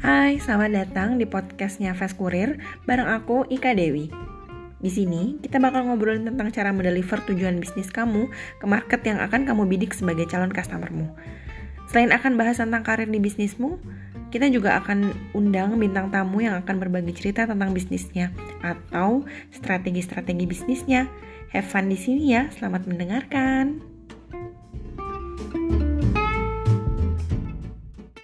Hai, selamat datang di podcastnya Fast Kurir bareng aku Ika Dewi. Di sini kita bakal ngobrolin tentang cara mendeliver tujuan bisnis kamu ke market yang akan kamu bidik sebagai calon customermu. Selain akan bahas tentang karir di bisnismu, kita juga akan undang bintang tamu yang akan berbagi cerita tentang bisnisnya atau strategi-strategi bisnisnya. Have fun di sini ya, selamat mendengarkan.